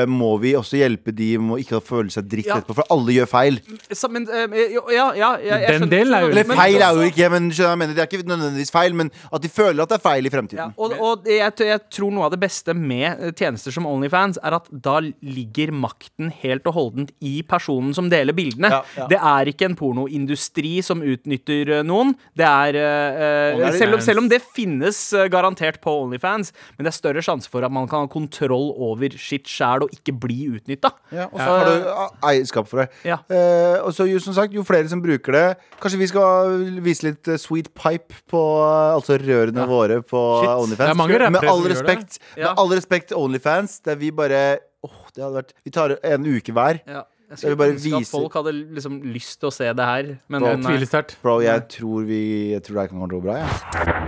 må vi også hjelpe de med å ikke føle seg dritt Ja. etterpå, for alle gjør feil. Så, men, eh, jo, ja, ja, Den delen er jo- Eller feil er jo ikke men, skjønner jeg mener, Det er ikke nødvendigvis feil, men at de føler at det er feil i fremtiden. Ja, og, og jeg, jeg tror noe av det beste med eh, tjenester som Onlyfans, er at da ligger makten helt og holdent i personen som deler bildene. Ja, ja. Det er ikke en pornoindustri som utnytter eh, noen. Det er uh, selv, om, selv om det finnes eh, garantert på Onlyfans, men det er større sjanse for at man kan ha kontroll over shit sjæl og ikke bli utnytta. Ja, og så har du ah, eierskap for det. Ja. Eh, og så jo, som sagt, jo flere som bruker det Kanskje vi skal vise litt eh, sweet pipe på eh, Altså rørene våre på Shit. Onlyfans. Med all respekt, Ja. med all respekt Onlyfans, der vi bare Åh, det hadde vært Vi tar en uke hver. Ja. Jeg vil skulle bare vise at folk hadde liksom lyst til å se det her, men Bro, Jeg tviler sterkt. Bro, jeg tror vi Jeg tror det her kan gå bra. Ja.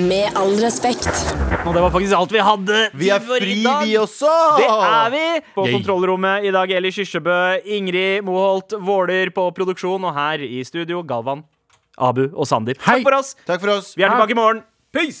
Med all respekt. Og det var faktisk alt vi hadde Vi er fri, vi også! Det er vi! På Yay. kontrollrommet i dag Eli Kyrkjebø, Ingrid Moholt Våler på produksjon, og her i studio Galvan, Abu og Sandeep. Hei. Takk for oss! Takk for oss. Vi er tilbake i morgen. Peace!